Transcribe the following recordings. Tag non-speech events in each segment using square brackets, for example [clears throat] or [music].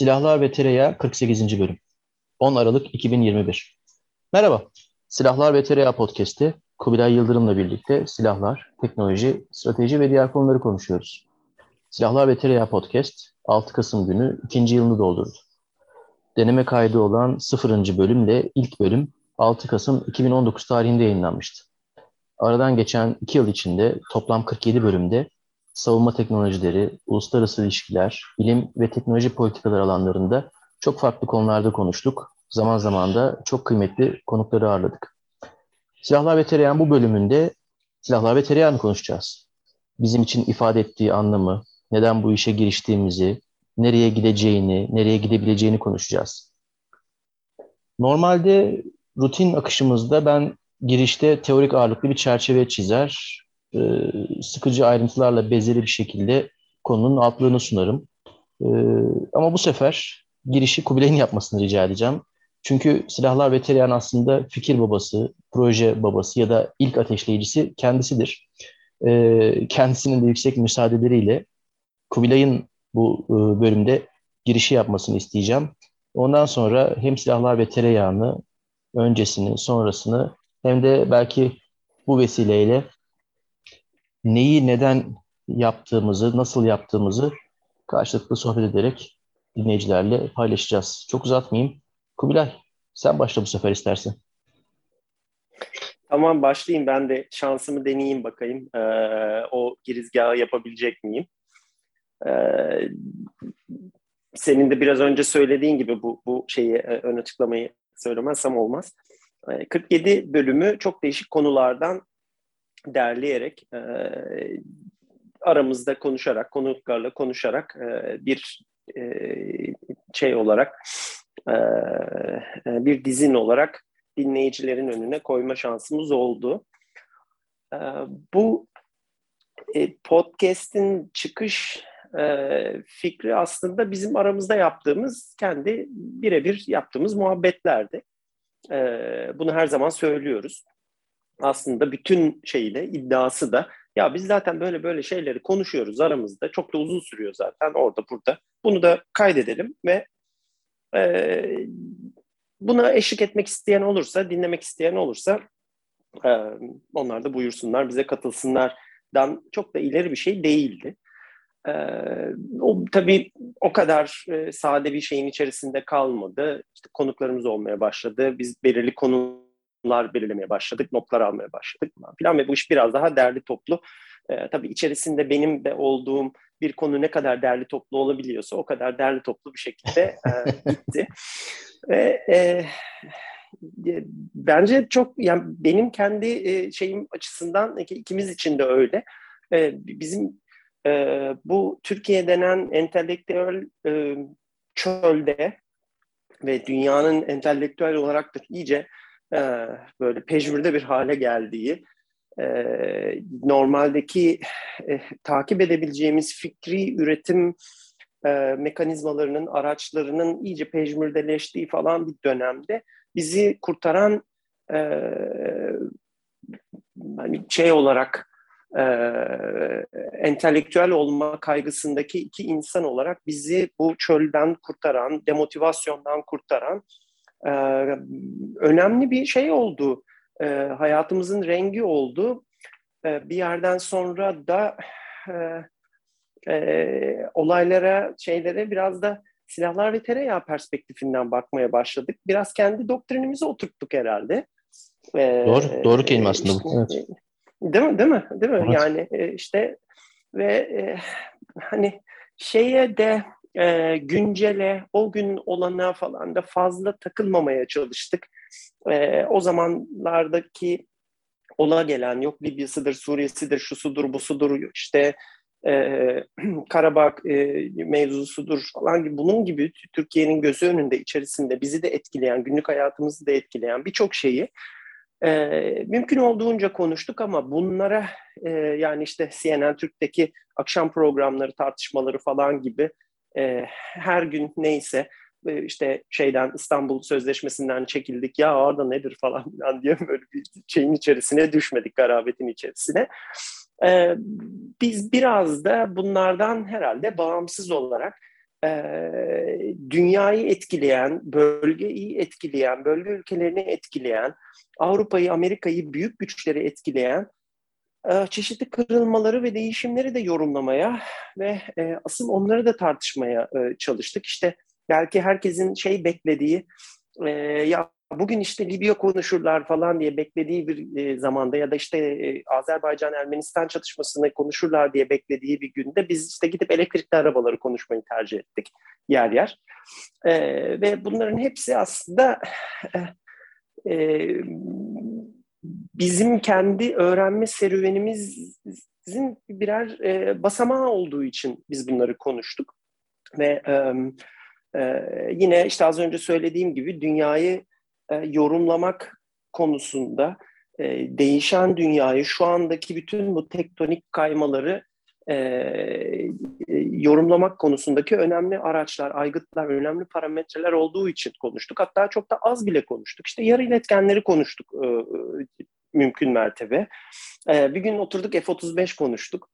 Silahlar ve Tereyağı 48. bölüm. 10 Aralık 2021. Merhaba. Silahlar ve Tereyağı podcast'i Kubilay Yıldırım'la birlikte silahlar, teknoloji, strateji ve diğer konuları konuşuyoruz. Silahlar ve Tereyağı podcast 6 Kasım günü ikinci yılını doldurdu. Deneme kaydı olan 0. bölümle ilk bölüm 6 Kasım 2019 tarihinde yayınlanmıştı. Aradan geçen 2 yıl içinde toplam 47 bölümde savunma teknolojileri, uluslararası ilişkiler, bilim ve teknoloji politikaları alanlarında çok farklı konularda konuştuk. Zaman zaman da çok kıymetli konukları ağırladık. Silahlar ve Tereyağın bu bölümünde silahlar ve tereyağını konuşacağız. Bizim için ifade ettiği anlamı, neden bu işe giriştiğimizi, nereye gideceğini, nereye gidebileceğini konuşacağız. Normalde rutin akışımızda ben girişte teorik ağırlıklı bir çerçeve çizer, e, sıkıcı ayrıntılarla bezeli bir şekilde konunun altlığını sunarım. E, ama bu sefer girişi Kubilay'ın yapmasını rica edeceğim. Çünkü Silahlar ve Tereyağın aslında fikir babası, proje babası ya da ilk ateşleyicisi kendisidir. E, kendisinin de yüksek müsaadeleriyle Kubilay'ın bu bölümde girişi yapmasını isteyeceğim. Ondan sonra hem Silahlar ve Tereyağını, öncesini, sonrasını hem de belki bu vesileyle neyi neden yaptığımızı, nasıl yaptığımızı karşılıklı sohbet ederek dinleyicilerle paylaşacağız. Çok uzatmayayım. Kubilay, sen başla bu sefer istersen. Tamam başlayayım. Ben de şansımı deneyeyim bakayım. Ee, o girizgahı yapabilecek miyim? Ee, senin de biraz önce söylediğin gibi bu, bu şeyi e, ön açıklamayı söylemezsem olmaz. 47 ee, bölümü çok değişik konulardan derleyerek e, aramızda konuşarak, konuklarla konuşarak e, bir e, şey olarak e, e, bir dizin olarak dinleyicilerin önüne koyma şansımız oldu. E, bu e, podcast'in çıkış e, fikri aslında bizim aramızda yaptığımız, kendi birebir yaptığımız muhabbetlerdi. E, bunu her zaman söylüyoruz aslında bütün şeyle iddiası da ya biz zaten böyle böyle şeyleri konuşuyoruz aramızda. Çok da uzun sürüyor zaten orada burada. Bunu da kaydedelim ve e, buna eşlik etmek isteyen olursa, dinlemek isteyen olursa e, onlar da buyursunlar, bize katılsınlardan çok da ileri bir şey değildi. E, o tabii o kadar e, sade bir şeyin içerisinde kalmadı. İşte konuklarımız olmaya başladı. Biz belirli konu konular belirlemeye başladık, notlar almaya başladık falan ve bu iş biraz daha derli toplu. E, tabii içerisinde benim de olduğum bir konu ne kadar derli toplu olabiliyorsa o kadar derli toplu bir şekilde e, [laughs] gitti. ve e, bence çok yani benim kendi e, şeyim açısından ikimiz için de öyle. E, bizim e, bu Türkiye denen entelektüel e, çölde ve dünyanın entelektüel olarak da iyice e, böyle pejmürde bir hale geldiği, e, normaldeki e, takip edebileceğimiz fikri üretim e, mekanizmalarının, araçlarının iyice pejmürdeleştiği falan bir dönemde bizi kurtaran e, hani şey olarak e, entelektüel olma kaygısındaki iki insan olarak bizi bu çölden kurtaran, demotivasyondan kurtaran e, önemli bir şey oldu. E, hayatımızın rengi oldu. E, bir yerden sonra da e, e, olaylara, şeylere biraz da silahlar ve tereyağı perspektifinden bakmaya başladık. Biraz kendi doktrinimizi oturttuk herhalde. E, doğru, doğru kelime aslında işte, bu. Evet. Değil mi, değil mi? Değil mi? Evet. Yani e, işte ve e, hani şeye de e, güncele, o gün olana falan da fazla takılmamaya çalıştık. E, o zamanlardaki ola gelen yok Libya'sıdır, Suriye'sidir, şusudur, busudur, işte e, [clears throat] Karabağ e, mevzusudur falan gibi bunun gibi Türkiye'nin gözü önünde içerisinde bizi de etkileyen, günlük hayatımızı da etkileyen birçok şeyi e, mümkün olduğunca konuştuk ama bunlara e, yani işte CNN Türk'teki akşam programları, tartışmaları falan gibi e, her gün neyse e, işte şeyden İstanbul Sözleşmesi'nden çekildik ya orada nedir falan filan diye böyle bir şeyin içerisine düşmedik garabetin içerisine. E, biz biraz da bunlardan herhalde bağımsız olarak dünyayı etkileyen, bölgeyi etkileyen, bölge ülkelerini etkileyen, Avrupa'yı, Amerika'yı, büyük güçleri etkileyen çeşitli kırılmaları ve değişimleri de yorumlamaya ve asıl onları da tartışmaya çalıştık. İşte belki herkesin şey beklediği, ya bugün işte Libya konuşurlar falan diye beklediği bir e, zamanda ya da işte e, Azerbaycan-Ermenistan çatışmasını konuşurlar diye beklediği bir günde biz işte gidip elektrikli arabaları konuşmayı tercih ettik yer yer. E, ve bunların hepsi aslında e, e, bizim kendi öğrenme serüvenimizin birer e, basamağı olduğu için biz bunları konuştuk. Ve e, e, yine işte az önce söylediğim gibi dünyayı e, yorumlamak konusunda e, değişen dünyayı, şu andaki bütün bu tektonik kaymaları e, yorumlamak konusundaki önemli araçlar, aygıtlar, önemli parametreler olduğu için konuştuk. Hatta çok da az bile konuştuk. İşte yarı iletkenleri konuştuk mümkün mertebe. bir gün oturduk F-35 konuştuk.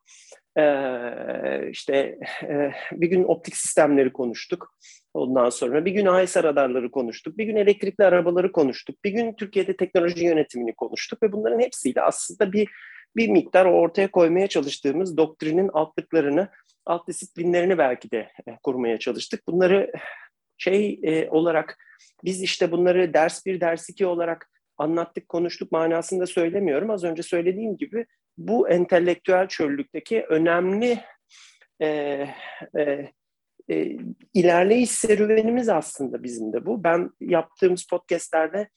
Ee, işte e, bir gün optik sistemleri konuştuk. Ondan sonra bir gün AES radarları konuştuk. Bir gün elektrikli arabaları konuştuk. Bir gün Türkiye'de teknoloji yönetimini konuştuk ve bunların hepsiyle aslında bir bir miktar ortaya koymaya çalıştığımız doktrinin altlıklarını, alt disiplinlerini belki de e, kurmaya çalıştık. Bunları şey e, olarak biz işte bunları ders bir, ders iki olarak anlattık, konuştuk manasında söylemiyorum. Az önce söylediğim gibi bu entelektüel çöllükteki önemli e, e, e, ilerleyiş serüvenimiz aslında bizim de bu. Ben yaptığımız podcastlerde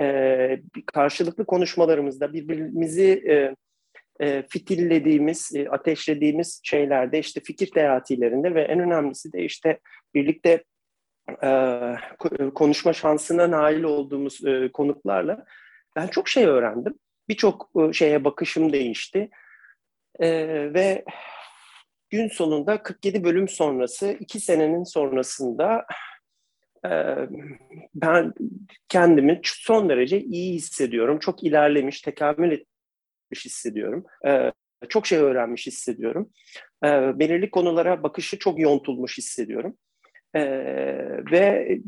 e, karşılıklı konuşmalarımızda birbirimizi e, e, fitillediğimiz, e, ateşlediğimiz şeylerde işte fikir teatilerinde ve en önemlisi de işte birlikte e, konuşma şansına nail olduğumuz e, konuklarla ben çok şey öğrendim birçok e, şeye bakışım değişti. E, ve gün sonunda 47 bölüm sonrası, iki senenin sonrasında e, ben kendimi son derece iyi hissediyorum. Çok ilerlemiş, tekamül etmiş hissediyorum. Çok şey öğrenmiş hissediyorum. Belirli konulara bakışı çok yontulmuş hissediyorum. Ee, ve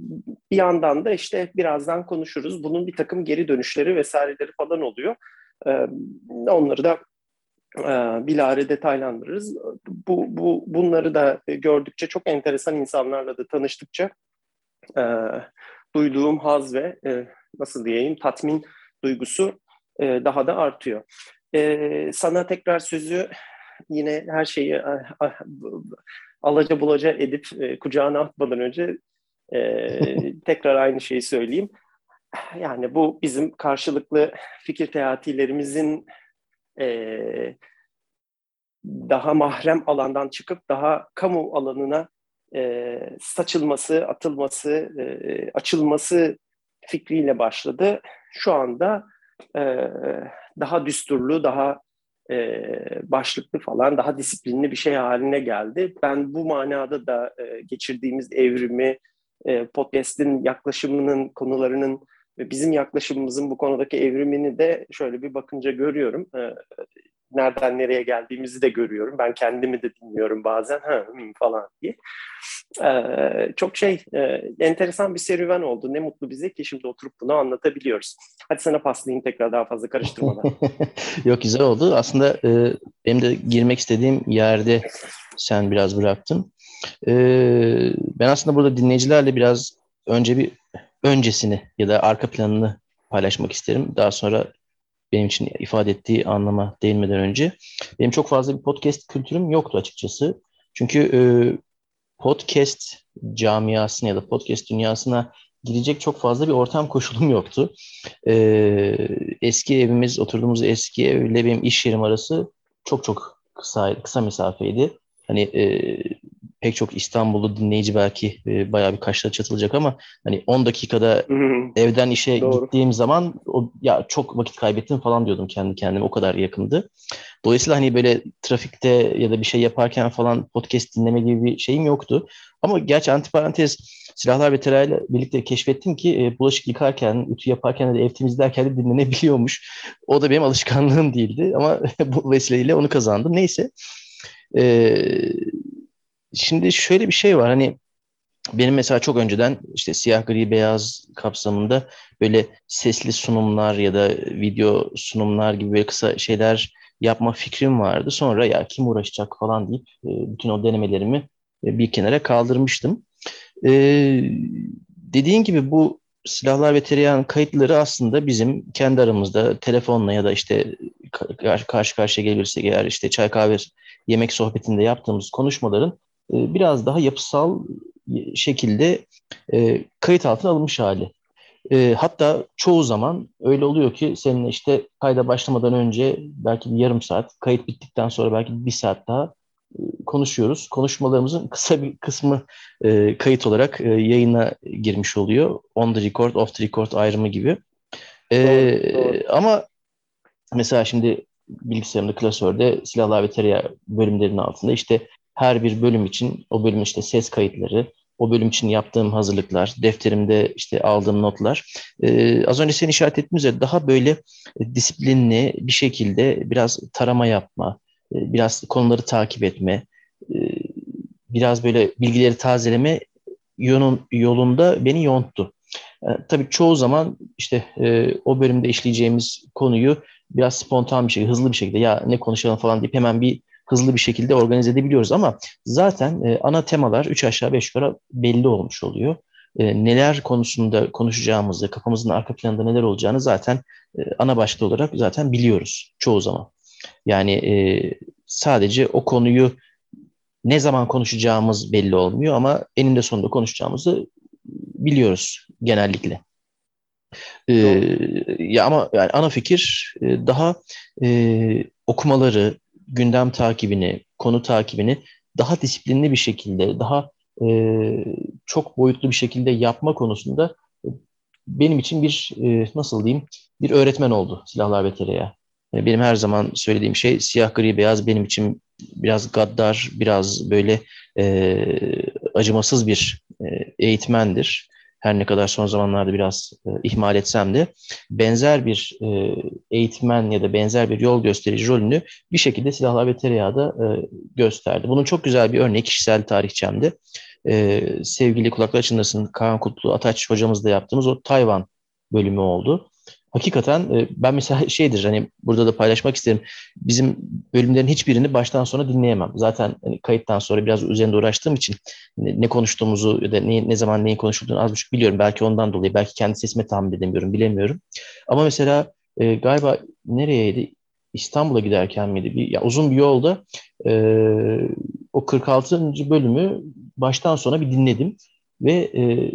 bir yandan da işte birazdan konuşuruz. Bunun bir takım geri dönüşleri vesaireleri falan oluyor. Ee, onları da e, bilare detaylandırırız. Bu, bu bunları da gördükçe çok enteresan insanlarla da tanıştıkça e, duyduğum haz ve e, nasıl diyeyim tatmin duygusu e, daha da artıyor. E, sana tekrar sözü yine her şeyi e, alaca bulaca edip e, kucağına atmadan önce e, [laughs] tekrar aynı şeyi söyleyeyim. Yani bu bizim karşılıklı fikir teatilerimizin e, daha mahrem alandan çıkıp daha kamu alanına e, saçılması, atılması, e, açılması fikriyle başladı. Şu anda e, daha düsturlu, daha e, başlıklı falan daha disiplinli bir şey haline geldi. Ben bu manada da e, geçirdiğimiz evrimi, e, podcast'in yaklaşımının, konularının ve bizim yaklaşımımızın bu konudaki evrimini de şöyle bir bakınca görüyorum. E, nereden nereye geldiğimizi de görüyorum. Ben kendimi de dinliyorum bazen ha, falan diye. Çok şey enteresan bir serüven oldu. Ne mutlu bize ki şimdi oturup bunu anlatabiliyoruz. Hadi sana paslayayım tekrar daha fazla karıştırmadan. [laughs] Yok güzel oldu. Aslında benim de girmek istediğim yerde sen biraz bıraktın. Ben aslında burada dinleyicilerle biraz önce bir öncesini ya da arka planını paylaşmak isterim. Daha sonra benim için ifade ettiği anlama değinmeden önce. Benim çok fazla bir podcast kültürüm yoktu açıkçası. Çünkü podcast camiasına ya da podcast dünyasına girecek çok fazla bir ortam [laughs] koşulum yoktu. E, eski evimiz, oturduğumuz eski evle benim iş yerim arası çok çok kısa kısa mesafeydi. Hani e, pek çok İstanbullu dinleyici belki e, bayağı bir kaşları çatılacak ama hani 10 dakikada evden işe Doğru. gittiğim zaman o ya çok vakit kaybettim falan diyordum kendi kendime o kadar yakındı. Dolayısıyla hani böyle trafikte ya da bir şey yaparken falan podcast dinleme gibi bir şeyim yoktu. Ama gerçi antiparantez silahlar ve terayla birlikte keşfettim ki e, bulaşık yıkarken, ütü yaparken de ev temizlerken de dinlenebiliyormuş. O da benim alışkanlığım değildi ama [laughs] bu vesileyle onu kazandım. Neyse. Ee, şimdi şöyle bir şey var hani benim mesela çok önceden işte siyah gri beyaz kapsamında böyle sesli sunumlar ya da video sunumlar gibi böyle kısa şeyler yapma fikrim vardı. Sonra ya kim uğraşacak falan deyip e, bütün o denemelerimi e, bir kenara kaldırmıştım. E, dediğin gibi bu silahlar ve tereyağın kayıtları aslında bizim kendi aramızda telefonla ya da işte karşı karşıya gelirsek eğer işte çay kahve yemek sohbetinde yaptığımız konuşmaların biraz daha yapısal şekilde kayıt altına alınmış hali. E, hatta çoğu zaman öyle oluyor ki seninle işte kayda başlamadan önce belki bir yarım saat, kayıt bittikten sonra belki bir saat daha e, konuşuyoruz. Konuşmalarımızın [laughs] kısa bir kısmı e, kayıt olarak e, yayına girmiş oluyor. On the record, off the record ayrımı gibi. E, doğru, doğru. Ama mesela şimdi bilgisayarımda klasörde silahlar ve tereyağı bölümlerinin altında işte her bir bölüm için o bölüm işte ses kayıtları, o bölüm için yaptığım hazırlıklar, defterimde işte aldığım notlar. Ee, az önce senin işaret ettiğin üzere daha böyle disiplinli bir şekilde biraz tarama yapma, e, biraz konuları takip etme, e, biraz böyle bilgileri tazeleme yolun, yolunda beni yonttu. E, tabii çoğu zaman işte e, o bölümde işleyeceğimiz konuyu biraz spontan bir şekilde, hızlı bir şekilde ya ne konuşalım falan deyip hemen bir hızlı bir şekilde organize edebiliyoruz ama zaten e, ana temalar 3 aşağı 5 yukarı belli olmuş oluyor. E, neler konusunda konuşacağımızı, kafamızın arka planında neler olacağını zaten e, ana başlık olarak zaten biliyoruz çoğu zaman. Yani e, sadece o konuyu ne zaman konuşacağımız belli olmuyor ama eninde sonunda konuşacağımızı biliyoruz genellikle. Ee, ya ama yani ana fikir e, daha e, okumaları, gündem takibini, konu takibini daha disiplinli bir şekilde, daha e, çok boyutlu bir şekilde yapma konusunda benim için bir e, nasıl diyeyim bir öğretmen oldu silahlar ve tereyağı. Yani benim her zaman söylediğim şey siyah gri beyaz benim için biraz gaddar, biraz böyle e, acımasız bir e, eğitmendir her ne kadar son zamanlarda biraz e, ihmal etsem de benzer bir e, eğitmen ya da benzer bir yol gösterici rolünü bir şekilde silahlar ve tereyağı da e, gösterdi. Bunun çok güzel bir örneği kişisel tarihçemde. E, sevgili kulaklar çınlasın Kaan Kutlu Ataç hocamızla yaptığımız o Tayvan bölümü oldu hakikaten e, ben mesela [laughs] şeydir hani burada da paylaşmak isterim. Bizim bölümlerin hiçbirini baştan sona dinleyemem. Zaten hani kayıttan sonra biraz üzerinde uğraştığım için ne, konuştuğumuzu ya da ne, ne zaman neyin konuşulduğunu az buçuk biliyorum. Belki ondan dolayı belki kendi sesime tahmin edemiyorum bilemiyorum. Ama mesela e, galiba nereyeydi? İstanbul'a giderken miydi? Bir, ya uzun bir yolda e, o 46. bölümü baştan sona bir dinledim ve e,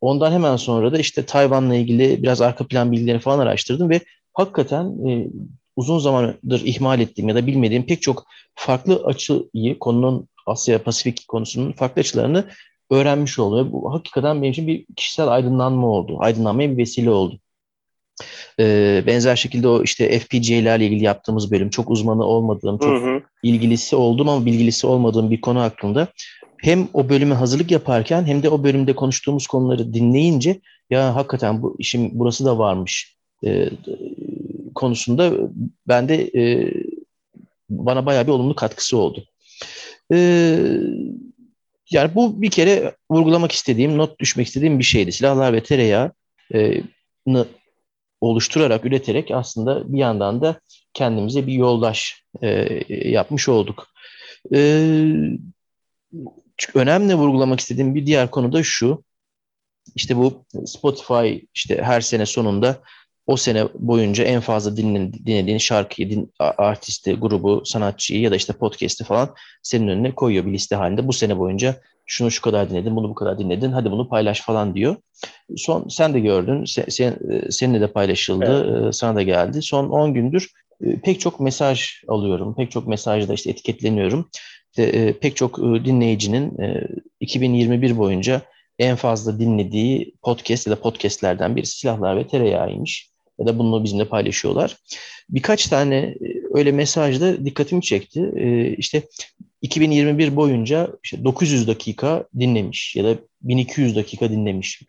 Ondan hemen sonra da işte Tayvan'la ilgili biraz arka plan bilgilerini falan araştırdım ve hakikaten e, uzun zamandır ihmal ettiğim ya da bilmediğim pek çok farklı açıyı konunun Asya Pasifik konusunun farklı açılarını öğrenmiş oldum. Bu hakikaten benim için bir kişisel aydınlanma oldu. Aydınlanmaya bir vesile oldu. Ee, benzer şekilde o işte FPGA'lerle ilgili yaptığımız bölüm çok uzmanı olmadığım, çok hı hı. ilgilisi oldum ama bilgilisi olmadığım bir konu hakkında hem o bölüme hazırlık yaparken hem de o bölümde konuştuğumuz konuları dinleyince ya hakikaten bu işim burası da varmış e, konusunda ben de e, bana bayağı bir olumlu katkısı oldu. E, yani bu bir kere vurgulamak istediğim, not düşmek istediğim bir şeydi. Silahlar ve tereyağı e, oluşturarak, üreterek aslında bir yandan da kendimize bir yoldaş e, yapmış olduk. E, önemli vurgulamak istediğim bir diğer konu da şu. İşte bu Spotify işte her sene sonunda o sene boyunca en fazla dinlediğin şarkıyı, din, artisti, grubu, sanatçıyı ya da işte podcast'i falan senin önüne koyuyor bir liste halinde. Bu sene boyunca şunu şu kadar dinledin, bunu bu kadar dinledin, hadi bunu paylaş falan diyor. Son sen de gördün, sen, sen seninle de paylaşıldı, evet. sana da geldi. Son 10 gündür pek çok mesaj alıyorum, pek çok mesajda işte etiketleniyorum e, pek çok e, dinleyicinin e, 2021 boyunca en fazla dinlediği podcast ya da podcastlerden biri silahlar ve tereyağıymış. Ya da bunu bizimle paylaşıyorlar. Birkaç tane e, öyle mesajda dikkatimi çekti. E, işte 2021 boyunca işte 900 dakika dinlemiş ya da 1200 dakika dinlemiş.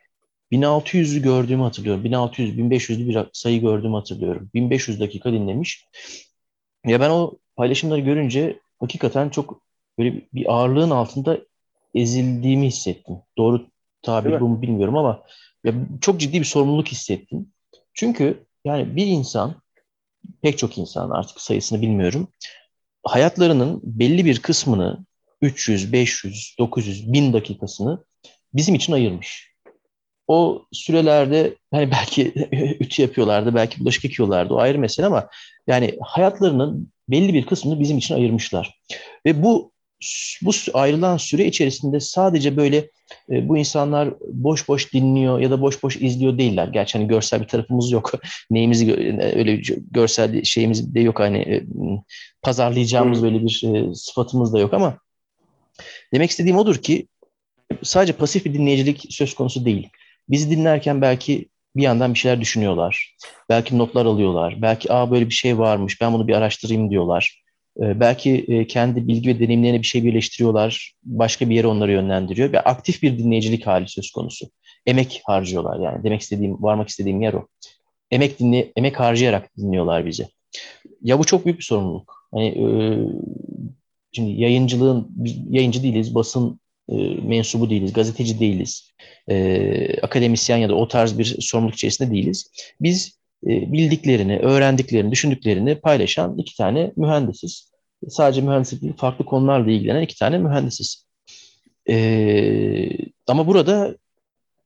1600'ü gördüğümü hatırlıyorum. 1600, 1500'lü bir sayı gördüğümü hatırlıyorum. 1500 dakika dinlemiş. Ya ben o paylaşımları görünce hakikaten çok böyle bir ağırlığın altında ezildiğimi hissettim. Doğru tabir bu mu bilmiyorum ama ya çok ciddi bir sorumluluk hissettim. Çünkü yani bir insan, pek çok insan artık sayısını bilmiyorum, hayatlarının belli bir kısmını 300, 500, 900, 1000 dakikasını bizim için ayırmış. O sürelerde hani [laughs] belki ütü yapıyorlardı, belki bulaşık yıkıyorlardı o ayrı mesele ama yani hayatlarının belli bir kısmını bizim için ayırmışlar. Ve bu bu ayrılan süre içerisinde sadece böyle e, bu insanlar boş boş dinliyor ya da boş boş izliyor değiller. Gerçi hani görsel bir tarafımız yok. [laughs] Neyimizi öyle görsel şeyimiz de yok hani e, pazarlayacağımız böyle bir e, sıfatımız da yok ama demek istediğim odur ki sadece pasif bir dinleyicilik söz konusu değil. Bizi dinlerken belki bir yandan bir şeyler düşünüyorlar. Belki notlar alıyorlar. Belki aa böyle bir şey varmış ben bunu bir araştırayım diyorlar. Ee, belki e, kendi bilgi ve deneyimlerine bir şey birleştiriyorlar. Başka bir yere onları yönlendiriyor. Ve aktif bir dinleyicilik hali söz konusu. Emek harcıyorlar yani. Demek istediğim, varmak istediğim yer o. Emek dinle, emek harcayarak dinliyorlar bizi. Ya bu çok büyük bir sorumluluk. Hani e, şimdi yayıncılığın yayıncı değiliz, basın e, mensubu değiliz, gazeteci değiliz, e, akademisyen ya da o tarz bir sorumluluk içerisinde değiliz. Biz e, bildiklerini, öğrendiklerini, düşündüklerini paylaşan iki tane mühendisiz. Sadece mühendislik değil, farklı konularla ilgilenen iki tane mühendisiz. E, ama burada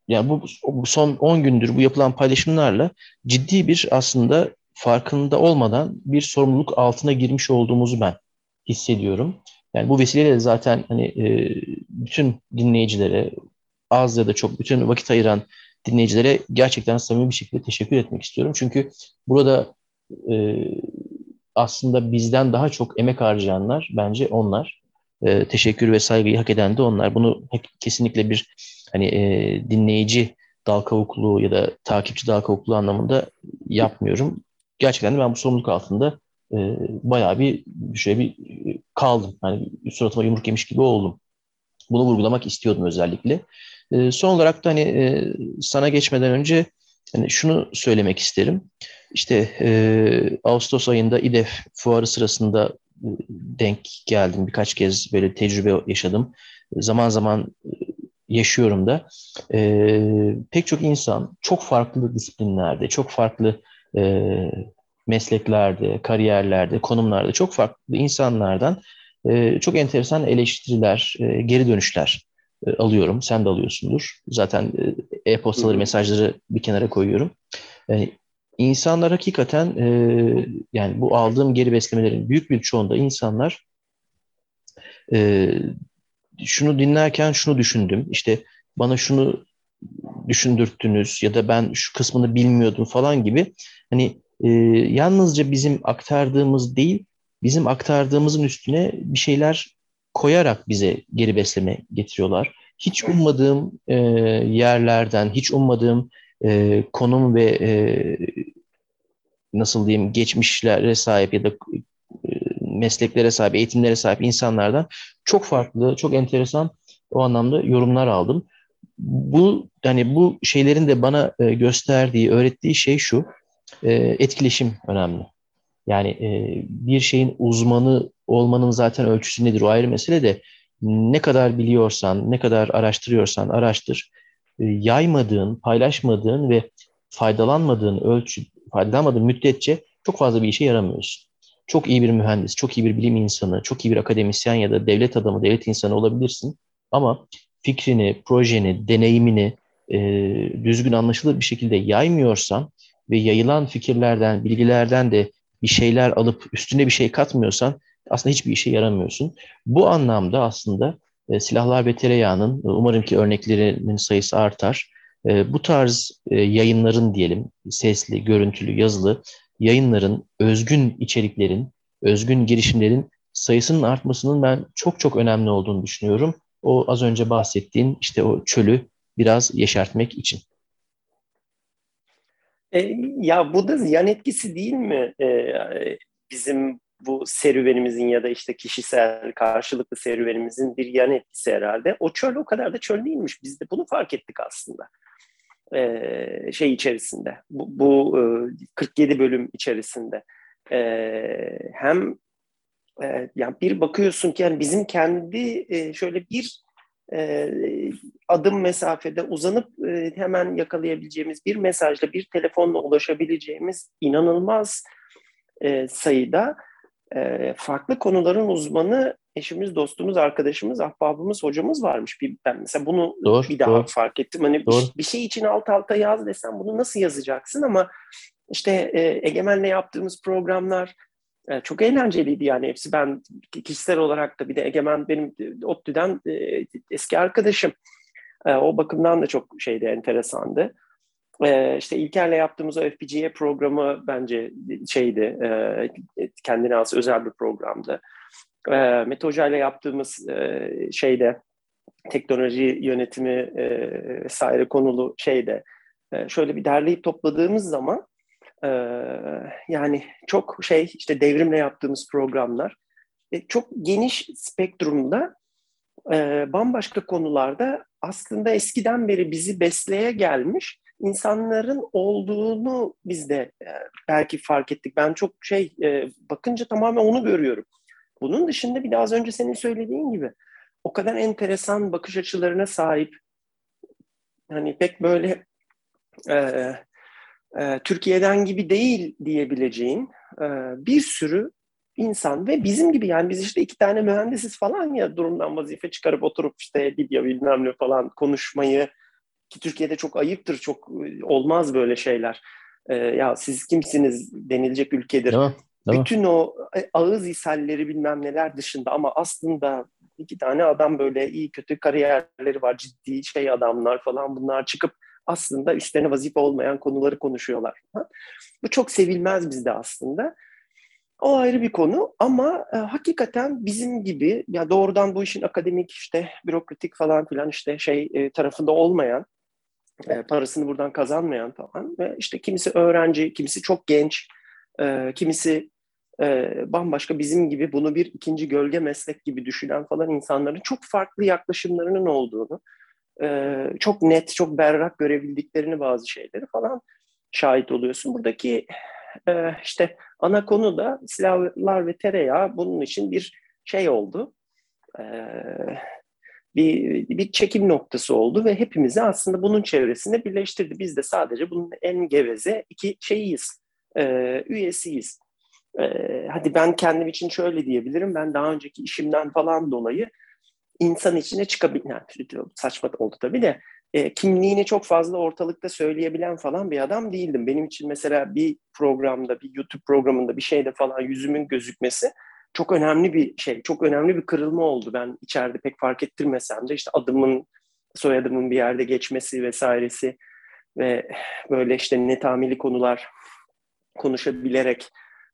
yani bu, bu son 10 gündür bu yapılan paylaşımlarla ciddi bir aslında farkında olmadan bir sorumluluk altına girmiş olduğumuzu ben hissediyorum. Yani bu vesileyle zaten hani e, bütün dinleyicilere az ya da çok bütün vakit ayıran dinleyicilere gerçekten samimi bir şekilde teşekkür etmek istiyorum. Çünkü burada e, aslında bizden daha çok emek harcayanlar bence onlar. E, teşekkür ve saygıyı hak eden de onlar. Bunu kesinlikle bir hani e, dinleyici dal kavukluğu ya da takipçi dal kavukluğu anlamında yapmıyorum. Gerçekten de ben bu sorumluluk altında e, bayağı bir şöyle bir kaldım. Hani suratıma yumruk yemiş gibi oldum. Bunu vurgulamak istiyordum özellikle. E, son olarak da hani e, sana geçmeden önce hani şunu söylemek isterim. İşte e, Ağustos ayında İDEF fuarı sırasında e, denk geldim. Birkaç kez böyle tecrübe yaşadım. Zaman zaman e, yaşıyorum da. E, pek çok insan çok farklı disiplinlerde, çok farklı e, mesleklerde, kariyerlerde, konumlarda çok farklı insanlardan e, çok enteresan eleştiriler, e, geri dönüşler e, alıyorum. Sen de alıyorsundur. Zaten e, e-postaları, mesajları bir kenara koyuyorum. Yani insanlar hakikaten e, yani bu aldığım geri beslemelerin büyük bir çoğunda insanlar e, şunu dinlerken şunu düşündüm. İşte bana şunu düşündürttünüz ya da ben şu kısmını bilmiyordum falan gibi hani e, yalnızca bizim aktardığımız değil bizim aktardığımızın üstüne bir şeyler koyarak bize geri besleme getiriyorlar. Hiç ummadığım e, yerlerden, hiç ummadığım e, konum ve e, nasıl diyeyim geçmişlere sahip ya da e, mesleklere sahip, eğitimlere sahip insanlardan çok farklı, çok enteresan o anlamda yorumlar aldım. Bu yani bu şeylerin de bana e, gösterdiği, öğrettiği şey şu. E, etkileşim önemli. Yani e, bir şeyin uzmanı olmanın zaten ölçüsü nedir o ayrı mesele de ne kadar biliyorsan, ne kadar araştırıyorsan araştır. E, yaymadığın, paylaşmadığın ve faydalanmadığın ölçü, faydalanmadığın müddetçe çok fazla bir işe yaramıyorsun. Çok iyi bir mühendis, çok iyi bir bilim insanı, çok iyi bir akademisyen ya da devlet adamı, devlet insanı olabilirsin. Ama fikrini, projeni, deneyimini e, düzgün anlaşılır bir şekilde yaymıyorsan ve yayılan fikirlerden, bilgilerden de bir şeyler alıp üstüne bir şey katmıyorsan aslında hiçbir işe yaramıyorsun. Bu anlamda aslında e, silahlar ve tereyağının e, umarım ki örneklerinin sayısı artar. E, bu tarz e, yayınların diyelim sesli, görüntülü, yazılı yayınların, özgün içeriklerin, özgün girişimlerin sayısının artmasının ben çok çok önemli olduğunu düşünüyorum. O az önce bahsettiğin işte o çölü biraz yeşertmek için. E, ya bu da yan etkisi değil mi? E, bizim bu serüvenimizin ya da işte kişisel karşılıklı serüvenimizin bir yan etkisi herhalde. O çöl o kadar da çöl değilmiş. Biz de bunu fark ettik aslında. E, şey içerisinde. Bu, bu e, 47 bölüm içerisinde. E, hem e, yani bir bakıyorsun ki yani bizim kendi e, şöyle bir e, adım mesafede uzanıp e, hemen yakalayabileceğimiz bir mesajla bir telefonla ulaşabileceğimiz inanılmaz e, sayıda e, farklı konuların uzmanı eşimiz, dostumuz, arkadaşımız, ahbabımız, hocamız varmış. Bir, ben mesela bunu doğru, bir daha doğru. fark ettim. Hani doğru. bir, şey için alt alta yaz desem bunu nasıl yazacaksın ama işte e, Egemen'le yaptığımız programlar e, çok eğlenceliydi yani hepsi. Ben kişisel olarak da bir de Egemen benim ODTÜ'den e, eski arkadaşım. E, o bakımdan da çok şeydi, enteresandı. E, işte İlker'le yaptığımız o FPGA programı bence şeydi, e, kendine has özel bir programdı. E, Mete Hoca ile yaptığımız e, şeyde teknoloji yönetimi e, vesaire konulu şeyde e, şöyle bir derleyip topladığımız zaman e, yani çok şey işte devrimle yaptığımız programlar e, çok geniş spektrumda e, bambaşka konularda aslında eskiden beri bizi besleye gelmiş insanların olduğunu biz de e, belki fark ettik. Ben çok şey e, bakınca tamamen onu görüyorum. Bunun dışında bir daha az önce senin söylediğin gibi o kadar enteresan bakış açılarına sahip hani pek böyle e, e, Türkiye'den gibi değil diyebileceğin e, bir sürü insan ve bizim gibi yani biz işte iki tane mühendisiz falan ya durumdan vazife çıkarıp oturup işte Lidya bilmem ne falan konuşmayı ki Türkiye'de çok ayıptır, çok e, olmaz böyle şeyler. E, ya siz kimsiniz denilecek ülkedir. Değil mi? Değil Bütün mi? o e, ağız ishalleri bilmem neler dışında ama aslında iki tane adam böyle iyi kötü kariyerleri var, ciddi şey adamlar falan bunlar çıkıp aslında üstlerine vazife olmayan konuları konuşuyorlar. Bu çok sevilmez bizde aslında. O ayrı bir konu ama e, hakikaten bizim gibi ya doğrudan bu işin akademik işte bürokratik falan filan işte şey e, tarafında olmayan e, parasını buradan kazanmayan falan ve işte kimisi öğrenci, kimisi çok genç, e, kimisi e, bambaşka bizim gibi bunu bir ikinci gölge meslek gibi düşünen falan insanların çok farklı yaklaşımlarının olduğunu, e, çok net, çok berrak görebildiklerini bazı şeyleri falan şahit oluyorsun. Buradaki e, işte ana konu da silahlar ve tereyağı bunun için bir şey oldu. E, bir, bir çekim noktası oldu ve hepimizi aslında bunun çevresinde birleştirdi. Biz de sadece bunun en geveze iki şeyiyiz, e, üyesiyiz. E, hadi ben kendim için şöyle diyebilirim, ben daha önceki işimden falan dolayı insan içine çıkabil... Yani, saçma oldu tabii de e, kimliğini çok fazla ortalıkta söyleyebilen falan bir adam değildim. Benim için mesela bir programda, bir YouTube programında bir şeyde falan yüzümün gözükmesi çok önemli bir şey, çok önemli bir kırılma oldu. Ben içeride pek fark ettirmesem de işte adımın, soyadımın bir yerde geçmesi vesairesi ve böyle işte netamili konular konuşabilerek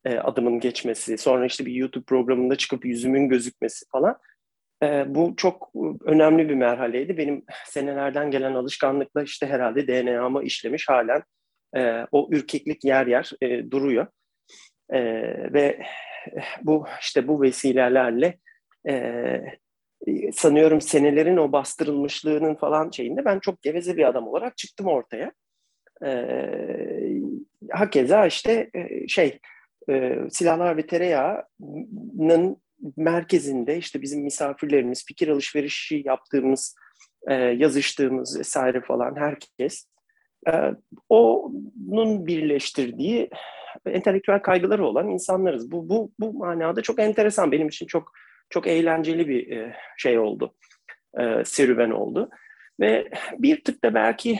e, adımın geçmesi, sonra işte bir YouTube programında çıkıp yüzümün gözükmesi falan. E, bu çok önemli bir merhaleydi. Benim [laughs] senelerden gelen alışkanlıkla işte herhalde DNA'ma işlemiş halen e, o ürkeklik yer yer e, duruyor. E, ve [sighs] bu işte bu vesilelerle e, sanıyorum senelerin o bastırılmışlığının falan şeyinde ben çok geveze bir adam olarak çıktım ortaya. E, hakeza işte e, şey e, silahlar ve tereyağının merkezinde işte bizim misafirlerimiz, fikir alışverişi yaptığımız, e, yazıştığımız vesaire falan herkes e, onun birleştirdiği entelektüel kaygıları olan insanlarız. Bu, bu, bu manada çok enteresan. Benim için çok çok eğlenceli bir e, şey oldu. E, serüven oldu. Ve bir tık da belki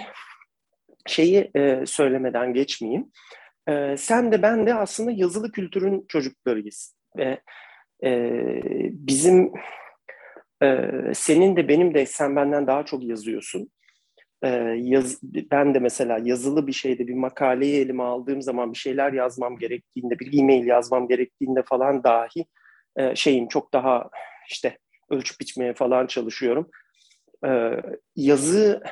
şeyi söylemeden geçmeyeyim. Sen de ben de aslında yazılı kültürün çocuklarıyız. Ve e, bizim e, senin de benim de sen benden daha çok yazıyorsun e, yaz, ben de mesela yazılı bir şeyde bir makaleyi elime aldığım zaman bir şeyler yazmam gerektiğinde, bir e-mail yazmam gerektiğinde falan dahi e, şeyim çok daha işte ölçüp biçmeye falan çalışıyorum. E, yazı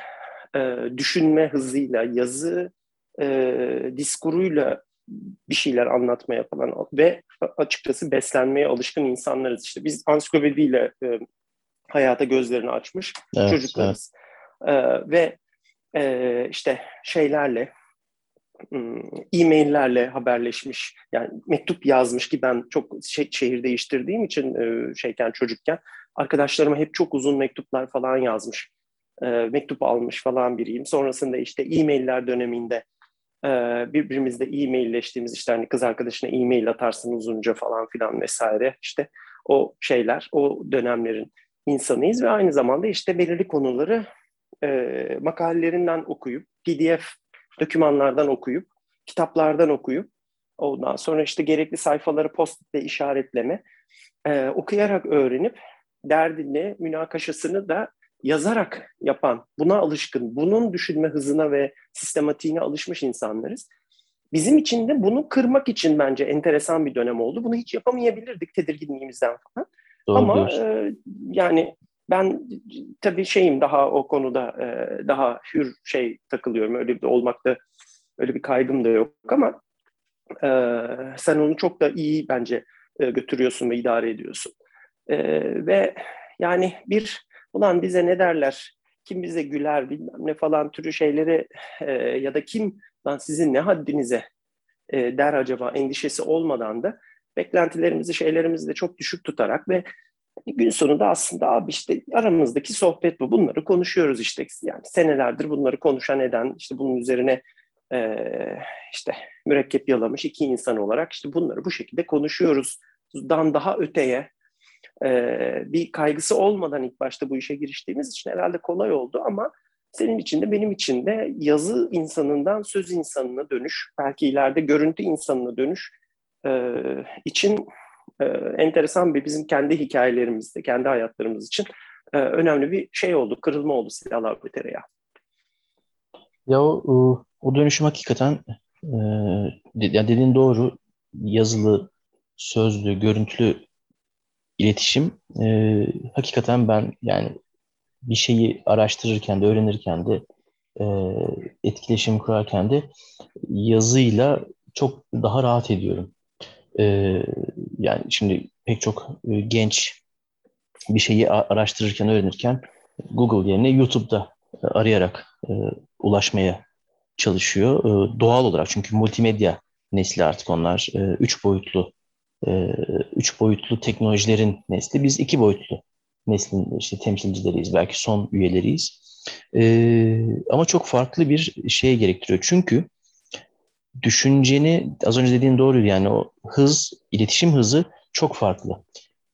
e, düşünme hızıyla, yazı e, diskuruyla bir şeyler anlatmaya falan ve açıkçası beslenmeye alışkın insanlarız. işte biz ansiklopediyle e, hayata gözlerini açmış evet, çocuklarız. Evet. Ee, ve e, işte şeylerle hmm, e-maillerle haberleşmiş yani mektup yazmış ki ben çok şey, şehir değiştirdiğim için e, şeyken çocukken arkadaşlarıma hep çok uzun mektuplar falan yazmış e, mektup almış falan biriyim sonrasında işte e-mailler döneminde e, birbirimizle e-mailleştiğimiz işte hani kız arkadaşına e-mail atarsın uzunca falan filan vesaire. İşte o şeyler o dönemlerin insanıyız ve aynı zamanda işte belirli konuları e, makalelerinden okuyup, PDF dokümanlardan okuyup, kitaplardan okuyup, ondan sonra işte gerekli sayfaları post-it'le işaretleme, e, okuyarak öğrenip derdini, münakaşasını da yazarak yapan, buna alışkın, bunun düşünme hızına ve sistematiğine alışmış insanlarız. Bizim için de bunu kırmak için bence enteresan bir dönem oldu. Bunu hiç yapamayabilirdik tedirginliğimizden falan. Doğru, Ama e, yani ben tabii şeyim daha o konuda e, daha hür şey takılıyorum. Öyle bir olmakta öyle bir kaygım da yok ama e, sen onu çok da iyi bence e, götürüyorsun ve idare ediyorsun. E, ve yani bir ulan bize ne derler kim bize güler bilmem ne falan türü şeyleri e, ya da kim lan sizin ne haddinize e, der acaba endişesi olmadan da beklentilerimizi şeylerimizi de çok düşük tutarak ve gün sonunda aslında abi işte aramızdaki sohbet bu. Bunları konuşuyoruz işte. Yani senelerdir bunları konuşan eden işte bunun üzerine e, işte mürekkep yalamış iki insan olarak işte bunları bu şekilde konuşuyoruz. Dan daha öteye e, bir kaygısı olmadan ilk başta bu işe giriştiğimiz için herhalde kolay oldu ama senin için de benim için de yazı insanından söz insanına dönüş, belki ileride görüntü insanına dönüş e, için e, enteresan bir bizim kendi hikayelerimizde, kendi hayatlarımız için e, önemli bir şey oldu, kırılma oldu silahlar ve tereyağı. Ya o, o dönüşüm hakikaten e, ya dediğin doğru yazılı, sözlü, görüntülü iletişim e, hakikaten ben yani bir şeyi araştırırken de öğrenirken de e, etkileşim kurarken de yazıyla çok daha rahat ediyorum. E, yani şimdi pek çok e, genç bir şeyi araştırırken, öğrenirken Google yerine YouTube'da arayarak e, ulaşmaya çalışıyor. E, doğal olarak çünkü multimedya nesli artık onlar. E, üç boyutlu e, üç boyutlu teknolojilerin nesli. Biz iki boyutlu neslin işte temsilcileriyiz. Belki son üyeleriyiz. E, ama çok farklı bir şeye gerektiriyor. Çünkü düşünceni az önce dediğin doğru yani o hız, iletişim hızı çok farklı.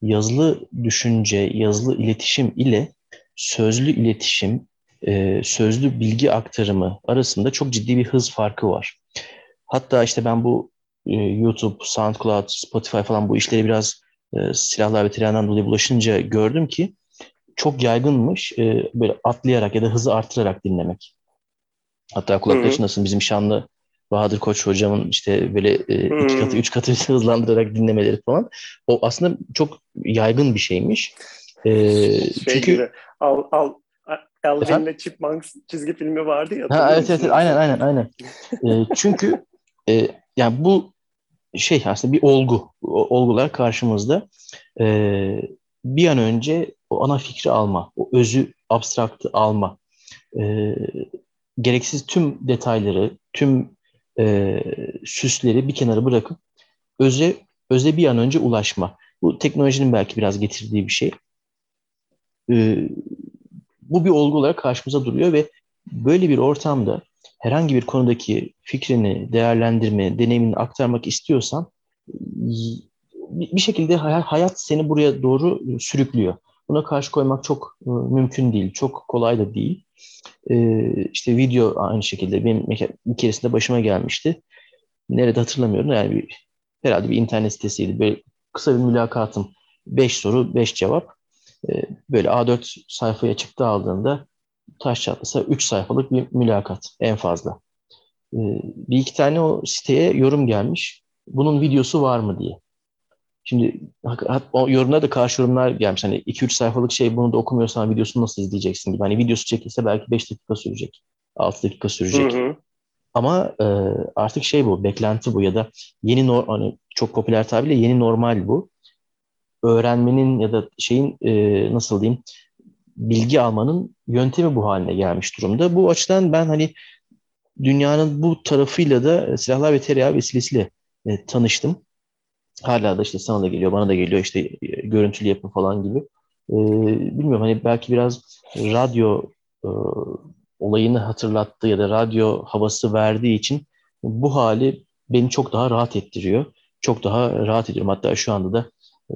Yazılı düşünce, yazılı iletişim ile sözlü iletişim, e, sözlü bilgi aktarımı arasında çok ciddi bir hız farkı var. Hatta işte ben bu e, YouTube, SoundCloud, Spotify falan bu işleri biraz e, silahlar ve tereyağından dolayı bulaşınca gördüm ki çok yaygınmış e, böyle atlayarak ya da hızı artırarak dinlemek. Hatta kulakları çınlasın bizim şanlı Bahadır Koç hocamın işte böyle e, iki katı, üç katı [laughs] hızlandırarak dinlemeleri falan. O aslında çok yaygın bir şeymiş. E, şey çünkü gibi, al, al, Alvin ve Chipmunks çizgi filmi vardı ya. Ha, evet, evet, aynen aynen aynen. [laughs] e, çünkü e, yani bu şey aslında bir olgu. O, olgular karşımızda. E, bir an önce o ana fikri alma, o özü, abstraktı alma. E, gereksiz tüm detayları, tüm e, süsleri bir kenara bırakıp öze öze bir an önce ulaşma. Bu teknolojinin belki biraz getirdiği bir şey. E, bu bir olgu olarak karşımıza duruyor ve böyle bir ortamda herhangi bir konudaki fikrini değerlendirme, deneyimini aktarmak istiyorsan bir şekilde hayat seni buraya doğru sürüklüyor. Buna karşı koymak çok e, mümkün değil, çok kolay da değil. E, işte video aynı şekilde benim bir keresinde başıma gelmişti. Nerede hatırlamıyorum yani bir, herhalde bir internet sitesiydi. Böyle kısa bir mülakatım. Beş soru, beş cevap. E, böyle A4 sayfaya çıktı aldığında taş çatlasa 3 sayfalık bir mülakat en fazla. E, bir iki tane o siteye yorum gelmiş. Bunun videosu var mı diye. Şimdi o yorumlara da karşı yorumlar gelmiş. Hani 2-3 sayfalık şey bunu da okumuyorsan videosunu nasıl izleyeceksin gibi. Hani videosu çekilse belki 5 dakika sürecek. 6 dakika sürecek. Hı hı. Ama e, artık şey bu, beklenti bu ya da yeni no hani çok popüler tabirle yeni normal bu. Öğrenmenin ya da şeyin e, nasıl diyeyim bilgi almanın yöntemi bu haline gelmiş durumda. Bu açıdan ben hani dünyanın bu tarafıyla da silahlar ve tereyağı vesilesiyle e, tanıştım. Hala da işte sana da geliyor, bana da geliyor işte e, görüntülü yapı falan gibi. E, bilmiyorum hani belki biraz radyo e, olayını hatırlattığı ya da radyo havası verdiği için bu hali beni çok daha rahat ettiriyor. Çok daha rahat ediyorum. Hatta şu anda da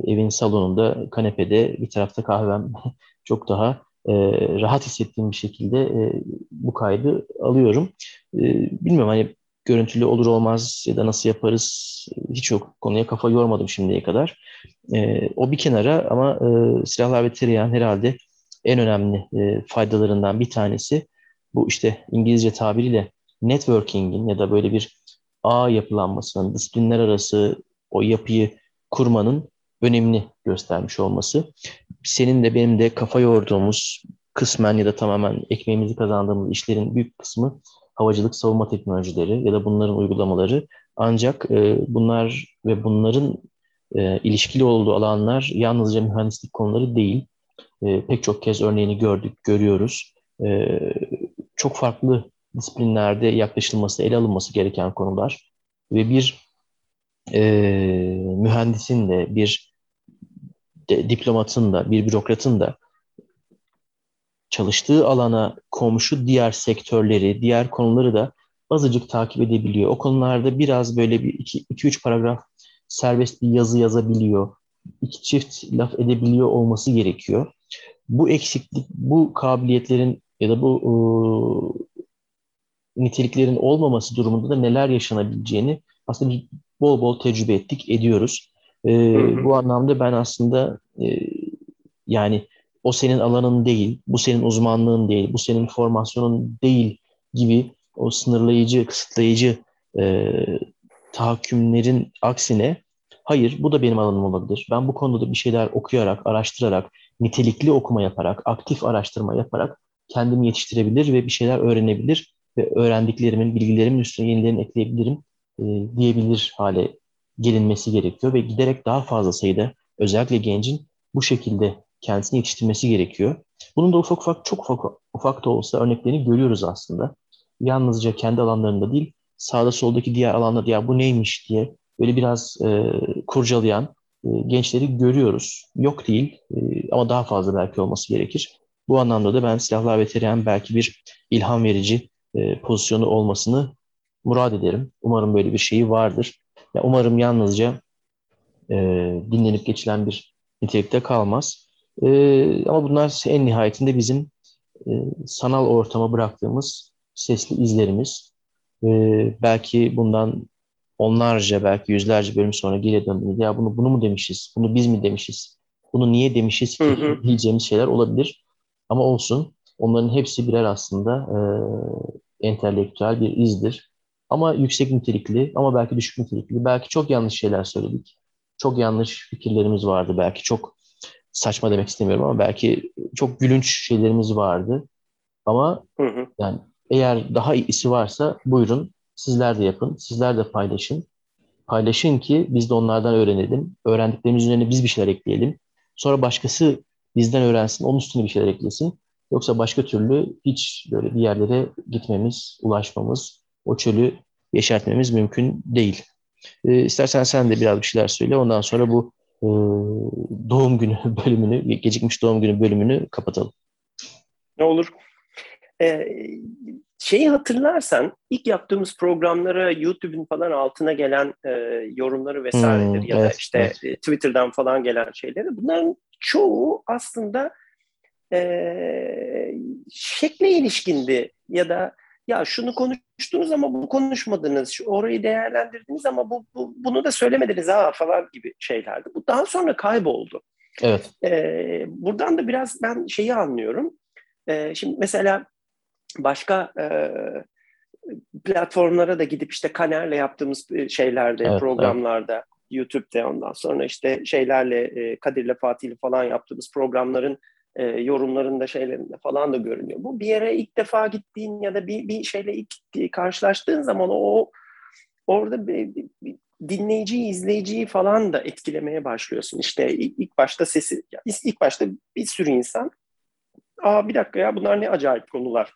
evin salonunda kanepede bir tarafta kahvem [laughs] çok daha e, rahat hissettiğim bir şekilde e, bu kaydı alıyorum. E, bilmiyorum hani görüntülü olur olmaz ya da nasıl yaparız hiç yok konuya kafa yormadım şimdiye kadar. E, o bir kenara ama e, silahlar ve tereyağın herhalde en önemli e, faydalarından bir tanesi bu işte İngilizce tabiriyle networking'in ya da böyle bir ağ yapılanmasının, disiplinler arası o yapıyı kurmanın önemini göstermiş olması. Senin de benim de kafa yorduğumuz kısmen ya da tamamen ekmeğimizi kazandığımız işlerin büyük kısmı havacılık savunma teknolojileri ya da bunların uygulamaları. Ancak e, bunlar ve bunların e, ilişkili olduğu alanlar yalnızca mühendislik konuları değil. E, pek çok kez örneğini gördük, görüyoruz. E, çok farklı disiplinlerde yaklaşılması, ele alınması gereken konular. Ve bir e, mühendisin de, bir de, diplomatın da, bir bürokratın da çalıştığı alana komşu diğer sektörleri, diğer konuları da azıcık takip edebiliyor. O konularda biraz böyle bir iki, iki üç paragraf serbest bir yazı yazabiliyor. iki çift laf edebiliyor olması gerekiyor. Bu eksiklik, bu kabiliyetlerin ya da bu e, niteliklerin olmaması durumunda da neler yaşanabileceğini aslında bol bol tecrübe ettik, ediyoruz. E, Bu anlamda ben aslında e, yani o senin alanın değil, bu senin uzmanlığın değil, bu senin formasyonun değil gibi o sınırlayıcı, kısıtlayıcı e, tahakkümlerin aksine hayır bu da benim alanım olabilir. Ben bu konuda da bir şeyler okuyarak, araştırarak, nitelikli okuma yaparak, aktif araştırma yaparak kendimi yetiştirebilir ve bir şeyler öğrenebilir ve öğrendiklerimin, bilgilerimin üstüne yenilerini ekleyebilirim e, diyebilir hale gelinmesi gerekiyor ve giderek daha fazla sayıda özellikle gencin bu şekilde kendisini yetiştirmesi gerekiyor. Bunun da ufak ufak çok ufak, ufak da olsa örneklerini görüyoruz aslında. Yalnızca kendi alanlarında değil, sağda soldaki diğer alanlarda ya bu neymiş diye böyle biraz e, kurcalayan e, gençleri görüyoruz. Yok değil e, ama daha fazla belki olması gerekir. Bu anlamda da ben silahlar ve belki bir ilham verici e, pozisyonu olmasını murad ederim. Umarım böyle bir şeyi vardır. Ya umarım yalnızca e, dinlenip geçilen bir nitelikte kalmaz. E, ama bunlar en nihayetinde bizim e, sanal ortama bıraktığımız sesli izlerimiz. E, belki bundan onlarca, belki yüzlerce bölüm sonra geri döndüğümüzde ya bunu bunu mu demişiz, bunu biz mi demişiz, bunu niye demişiz hı. diyeceğimiz şeyler olabilir. Ama olsun. Onların hepsi birer aslında e, entelektüel bir izdir. Ama yüksek nitelikli ama belki düşük nitelikli. Belki çok yanlış şeyler söyledik. Çok yanlış fikirlerimiz vardı. Belki çok saçma demek istemiyorum ama belki çok gülünç şeylerimiz vardı. Ama hı hı. yani eğer daha iyisi varsa buyurun sizler de yapın. Sizler de paylaşın. Paylaşın ki biz de onlardan öğrenelim. Öğrendiklerimiz üzerine biz bir şeyler ekleyelim. Sonra başkası bizden öğrensin, onun üstüne bir şeyler eklesin. Yoksa başka türlü hiç böyle bir yerlere gitmemiz, ulaşmamız, o çölü yeşertmemiz mümkün değil. E, istersen sen de biraz bir şeyler söyle. Ondan sonra bu e, doğum günü [laughs] bölümünü, gecikmiş doğum günü bölümünü kapatalım. Ne olur. Ee, şeyi hatırlarsan ilk yaptığımız programlara YouTube'un falan altına gelen e, yorumları vesairedir hmm, ya evet, da işte evet. E, Twitter'dan falan gelen şeyleri bunların çoğu aslında e, şekle ilişkindi ya da ya şunu konuştunuz ama bunu konuşmadınız, şu orayı değerlendirdiniz ama bu, bu bunu da söylemediniz ha falan gibi şeylerdi. Bu daha sonra kayboldu. Evet. Ee, buradan da biraz ben şeyi anlıyorum. Ee, şimdi mesela başka e, platformlara da gidip işte Kaner'le yaptığımız şeylerde, evet, programlarda, evet. YouTube'da ondan sonra işte şeylerle e, Kadir'le Fatih'le falan yaptığımız programların e, yorumlarında şeylerinde falan da görünüyor. Bu bir yere ilk defa gittiğin ya da bir, bir şeyle ilk karşılaştığın zaman o orada bir, bir, bir dinleyiciyi, izleyiciyi falan da etkilemeye başlıyorsun. İşte ilk, ilk başta sesi, ilk başta bir sürü insan Aa bir dakika ya bunlar ne acayip konular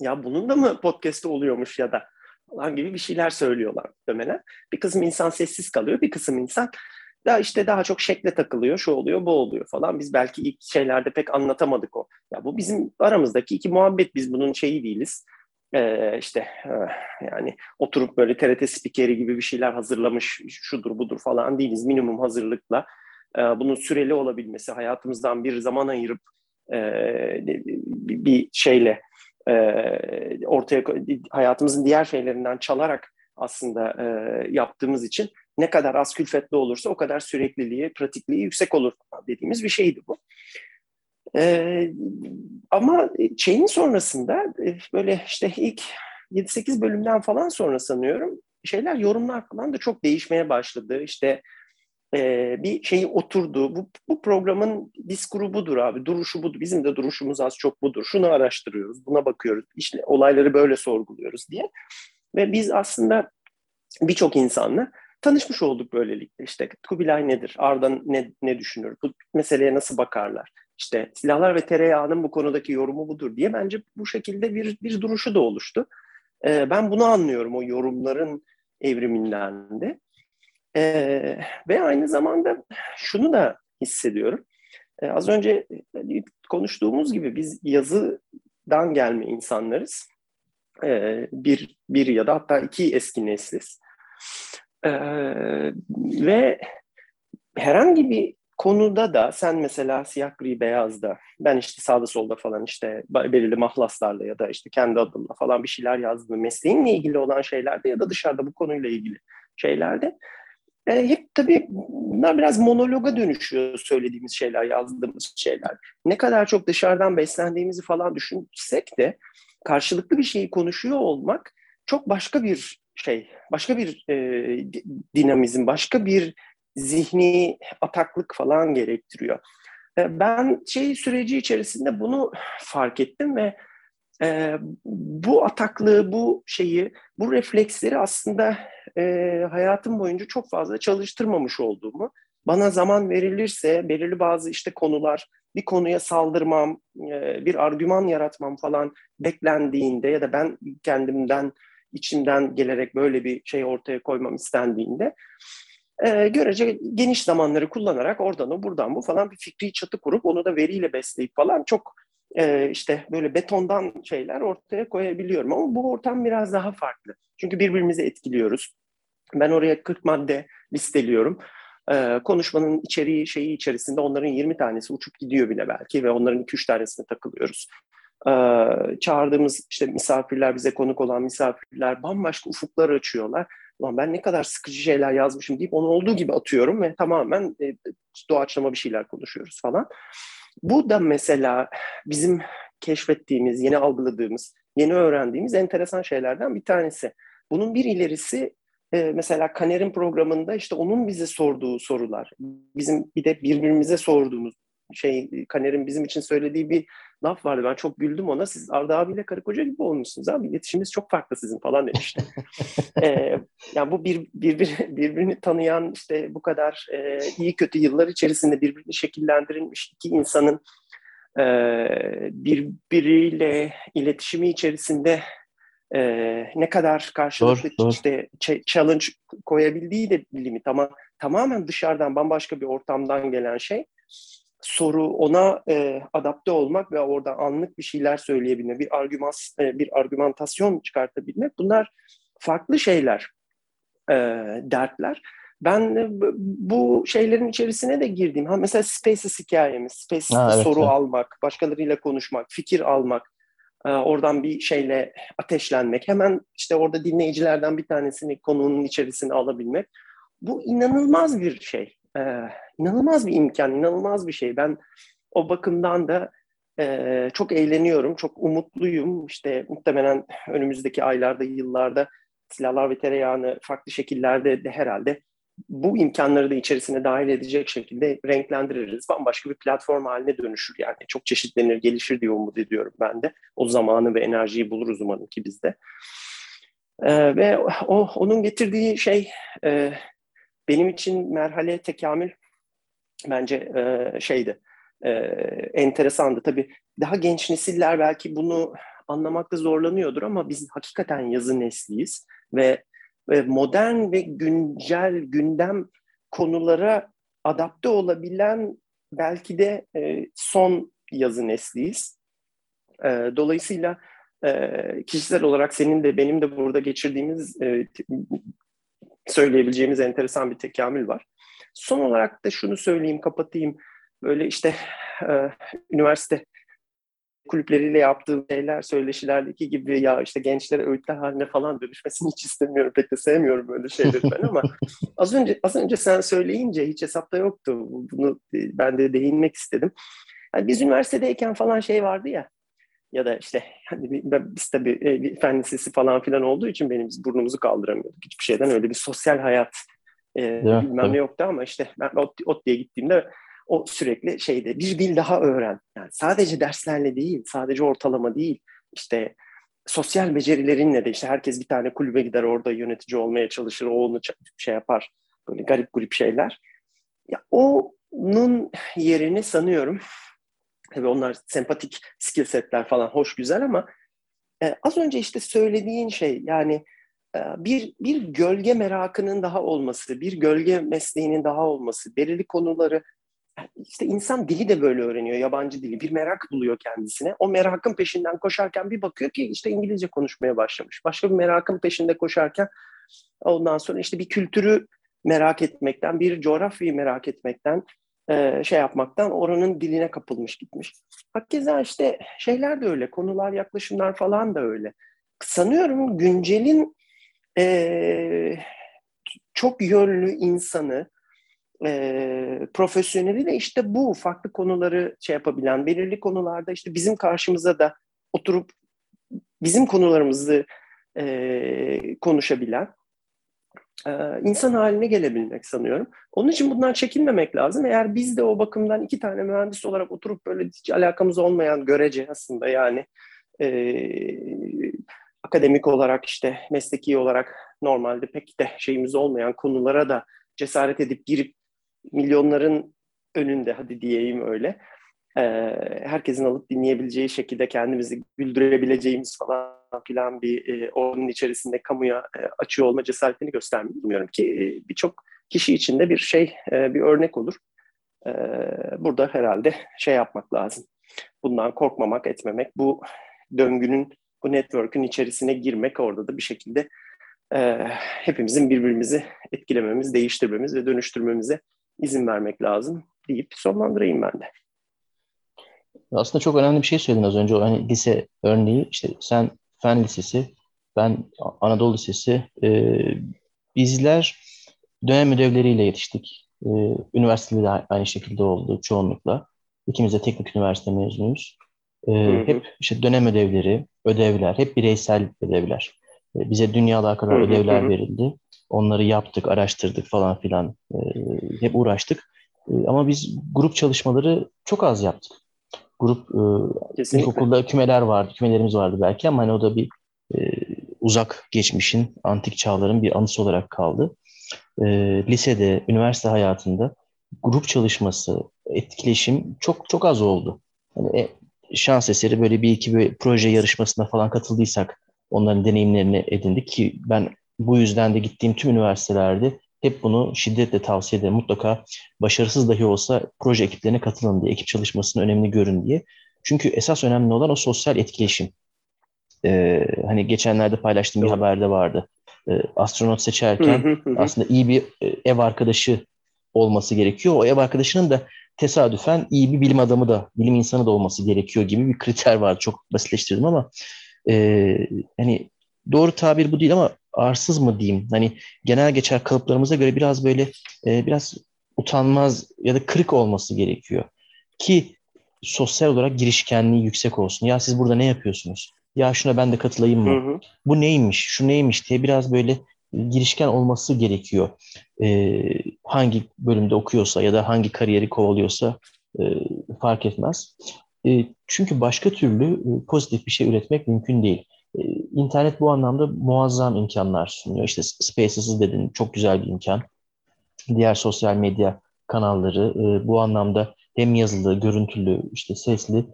ya bunun da mı podcast'ı oluyormuş ya da falan gibi bir şeyler söylüyorlar muhtemelen. Bir kısım insan sessiz kalıyor, bir kısım insan daha işte daha çok şekle takılıyor, şu oluyor, bu oluyor falan. Biz belki ilk şeylerde pek anlatamadık o. Ya bu bizim aramızdaki iki muhabbet, biz bunun şeyi değiliz. Ee, işte e, yani oturup böyle TRT spikeri gibi bir şeyler hazırlamış, şudur budur falan değiliz. Minimum hazırlıkla e, bunun süreli olabilmesi, hayatımızdan bir zaman ayırıp e, bir şeyle e, ortaya hayatımızın diğer şeylerinden çalarak aslında e, yaptığımız için ne kadar az külfetli olursa o kadar sürekliliği, pratikliği yüksek olur dediğimiz bir şeydi bu. E, ama şeyin sonrasında e, böyle işte ilk 7-8 bölümden falan sonra sanıyorum şeyler yorumlar falan da çok değişmeye başladı. İşte e, bir şeyi oturdu. Bu, bu programın diskuru budur abi. Duruşu budur. Bizim de duruşumuz az çok budur. Şunu araştırıyoruz, buna bakıyoruz. İşte olayları böyle sorguluyoruz diye. Ve biz aslında birçok insanla tanışmış olduk böylelikle. İşte Kubilay nedir? Arda ne, ne düşünür? Bu meseleye nasıl bakarlar? İşte silahlar ve tereyağının bu konudaki yorumu budur diye bence bu şekilde bir, bir duruşu da oluştu. Ee, ben bunu anlıyorum o yorumların evriminden de. Ee, ve aynı zamanda şunu da hissediyorum. Ee, az önce konuştuğumuz gibi biz yazıdan gelme insanlarız. Ee, bir, bir ya da hatta iki eski nesliz. Ee, ve herhangi bir konuda da sen mesela siyah gri beyazda ben işte sağda solda falan işte belirli mahlaslarla ya da işte kendi adımla falan bir şeyler yazdım mesleğinle ilgili olan şeylerde ya da dışarıda bu konuyla ilgili şeylerde e, hep tabii bunlar biraz monologa dönüşüyor söylediğimiz şeyler, yazdığımız şeyler. Ne kadar çok dışarıdan beslendiğimizi falan düşünsek de karşılıklı bir şeyi konuşuyor olmak çok başka bir şey, başka bir e, dinamizm, başka bir zihni ataklık falan gerektiriyor. E, ben şey süreci içerisinde bunu fark ettim ve e, bu ataklığı, bu şeyi, bu refleksleri aslında e, hayatım boyunca çok fazla çalıştırmamış olduğumu, bana zaman verilirse belirli bazı işte konular, bir konuya saldırmam, e, bir argüman yaratmam falan beklendiğinde ya da ben kendimden, içimden gelerek böyle bir şey ortaya koymam istendiğinde e, görece geniş zamanları kullanarak oradan o buradan bu falan bir fikri çatı kurup onu da veriyle besleyip falan çok e, işte böyle betondan şeyler ortaya koyabiliyorum. Ama bu ortam biraz daha farklı. Çünkü birbirimizi etkiliyoruz. Ben oraya 40 madde listeliyorum. Ee, konuşmanın içeriği şeyi içerisinde onların 20 tanesi uçup gidiyor bile belki ve onların 2-3 tanesine takılıyoruz. Ee, çağırdığımız işte misafirler, bize konuk olan misafirler bambaşka ufuklar açıyorlar. Ulan ben ne kadar sıkıcı şeyler yazmışım deyip onu olduğu gibi atıyorum ve tamamen e, doğaçlama bir şeyler konuşuyoruz falan. Bu da mesela bizim keşfettiğimiz, yeni algıladığımız, yeni öğrendiğimiz enteresan şeylerden bir tanesi. Bunun bir ilerisi e, mesela Kaner'in programında işte onun bize sorduğu sorular, bizim bir de birbirimize sorduğumuz şey Kaner'in bizim için söylediği bir laf vardı. Ben çok güldüm ona. Siz Arda abiyle karı koca gibi olmuşsunuz abi. İletişimimiz çok farklı sizin falan demişti. [laughs] ee, yani bu bir, bir, birbirini tanıyan işte bu kadar e, iyi kötü yıllar içerisinde birbirini şekillendirilmiş iki insanın e, birbiriyle iletişimi içerisinde e, ne kadar karşılıklı doğru, işte doğru. challenge koyabildiği de bir limit ama tamamen dışarıdan bambaşka bir ortamdan gelen şey soru ona e, adapte olmak ve orada anlık bir şeyler söyleyebilmek, bir argüman e, bir argümantasyon çıkartabilmek bunlar farklı şeyler, e, dertler. Ben e, bu şeylerin içerisine de girdim. Ha mesela Spaces hikayemiz, Spaces'te ha, evet, soru evet. almak, başkalarıyla konuşmak, fikir almak, e, oradan bir şeyle ateşlenmek, hemen işte orada dinleyicilerden bir tanesini konunun içerisine alabilmek. Bu inanılmaz bir şey e, inanılmaz bir imkan, inanılmaz bir şey. Ben o bakımdan da e, çok eğleniyorum, çok umutluyum. İşte muhtemelen önümüzdeki aylarda, yıllarda silahlar ve tereyağını farklı şekillerde de herhalde bu imkanları da içerisine dahil edecek şekilde renklendiririz. Bambaşka bir platform haline dönüşür yani. Çok çeşitlenir, gelişir diye umut ediyorum ben de. O zamanı ve enerjiyi buluruz umarım ki bizde. Ee, ve o onun getirdiği şey e, benim için merhale tekamül bence e, şeydi, e, enteresandı. Tabii daha genç nesiller belki bunu anlamakta zorlanıyordur ama biz hakikaten yazı nesliyiz ve, ve modern ve güncel gündem konulara adapte olabilen belki de e, son yazı nesliyiz. E, dolayısıyla e, kişisel olarak senin de benim de burada geçirdiğimiz e, söyleyebileceğimiz enteresan bir tekamül var. Son olarak da şunu söyleyeyim, kapatayım. Böyle işte e, üniversite kulüpleriyle yaptığım şeyler, söyleşilerdeki gibi ya işte gençlere öğütler haline falan dönüşmesini hiç istemiyorum. Pek de sevmiyorum böyle şeyleri ben ama [laughs] az önce az önce sen söyleyince hiç hesapta yoktu. Bunu ben de değinmek istedim. Yani biz üniversitedeyken falan şey vardı ya ya da işte hani biz tabii e, bir fen lisesi falan filan olduğu için benim biz burnumuzu kaldıramıyorduk. Hiçbir şeyden öyle bir sosyal hayat e, ya, bilmem ne yoktu ama işte ben ot diye gittiğimde o sürekli şeyde bir dil daha öğren. Yani sadece derslerle değil, sadece ortalama değil. İşte sosyal becerilerinle de işte herkes bir tane kulübe gider orada yönetici olmaya çalışır, o onu şey yapar. Böyle garip grup şeyler. Ya onun yerini sanıyorum Tabii onlar sempatik skill setler falan hoş güzel ama e, az önce işte söylediğin şey yani e, bir bir gölge merakının daha olması, bir gölge mesleğinin daha olması, belirli konuları işte insan dili de böyle öğreniyor, yabancı dili. Bir merak buluyor kendisine. O merakın peşinden koşarken bir bakıyor ki işte İngilizce konuşmaya başlamış. Başka bir merakın peşinde koşarken ondan sonra işte bir kültürü merak etmekten, bir coğrafyayı merak etmekten, e, şey yapmaktan oranın diline kapılmış gitmiş. Hakeza işte şeyler de öyle, konular, yaklaşımlar falan da öyle. Sanıyorum güncelin e, çok yönlü insanı, e, profesyoneli de işte bu farklı konuları şey yapabilen, belirli konularda işte bizim karşımıza da oturup bizim konularımızı e, konuşabilen insan haline gelebilmek sanıyorum. Onun için bundan çekinmemek lazım. Eğer biz de o bakımdan iki tane mühendis olarak oturup böyle hiç alakamız olmayan görece aslında yani e, akademik olarak işte mesleki olarak normalde pek de şeyimiz olmayan konulara da cesaret edip girip milyonların önünde hadi diyeyim öyle e, herkesin alıp dinleyebileceği şekilde kendimizi güldürebileceğimiz falan filan bir e, onun içerisinde kamuya e, açıyor olma cesaretini göstermiyor. Bilmiyorum ki e, birçok kişi için de bir şey, e, bir örnek olur. E, burada herhalde şey yapmak lazım. Bundan korkmamak, etmemek, bu döngünün, bu network'ün içerisine girmek orada da bir şekilde e, hepimizin birbirimizi etkilememiz, değiştirmemiz ve dönüştürmemize izin vermek lazım deyip sonlandırayım ben de. Aslında çok önemli bir şey söyledin az önce. Hani lise örneği işte sen Fen Lisesi, ben Anadolu Lisesi. E, bizler dönem ödevleriyle yetiştik. E, üniversitede de aynı şekilde oldu çoğunlukla. İkimiz de teknik üniversite mezunuyuz. E, hep işte dönem ödevleri, ödevler, hep bireysel ödevler. E, bize dünyada kadar ödevler verildi. Onları yaptık, araştırdık falan filan. E, hep uğraştık. E, ama biz grup çalışmaları çok az yaptık grup e, ilkokulda kümeler vardı, kümelerimiz vardı belki ama hani o da bir e, uzak geçmişin, antik çağların bir anısı olarak kaldı. E, lisede, üniversite hayatında grup çalışması, etkileşim çok çok az oldu. Yani, e, şans eseri böyle bir iki bir proje yarışmasına falan katıldıysak onların deneyimlerini edindik ki ben bu yüzden de gittiğim tüm üniversitelerde hep bunu şiddetle tavsiye ederim. Mutlaka başarısız dahi olsa proje ekiplerine katılın diye, ekip çalışmasının önemli görün diye. Çünkü esas önemli olan o sosyal etkileşim. Ee, hani geçenlerde paylaştığım bir haberde vardı. Ee, astronot seçerken aslında iyi bir e, ev arkadaşı olması gerekiyor. O ev arkadaşının da tesadüfen iyi bir bilim adamı da, bilim insanı da olması gerekiyor gibi bir kriter var. Çok basitleştirdim ama e, hani doğru tabir bu değil ama arsız mı diyeyim? Hani genel geçer kalıplarımıza göre biraz böyle e, biraz utanmaz ya da kırık olması gerekiyor. Ki sosyal olarak girişkenliği yüksek olsun. Ya siz burada ne yapıyorsunuz? Ya şuna ben de katılayım mı? Hı hı. Bu neymiş? Şu neymiş diye biraz böyle girişken olması gerekiyor. E, hangi bölümde okuyorsa ya da hangi kariyeri kovalıyorsa e, fark etmez. E, çünkü başka türlü e, pozitif bir şey üretmek mümkün değil. Ee, internet bu anlamda muazzam imkanlar sunuyor. İşte Spaces'ı dedin çok güzel bir imkan. Diğer sosyal medya kanalları e, bu anlamda hem yazılı, görüntülü, işte sesli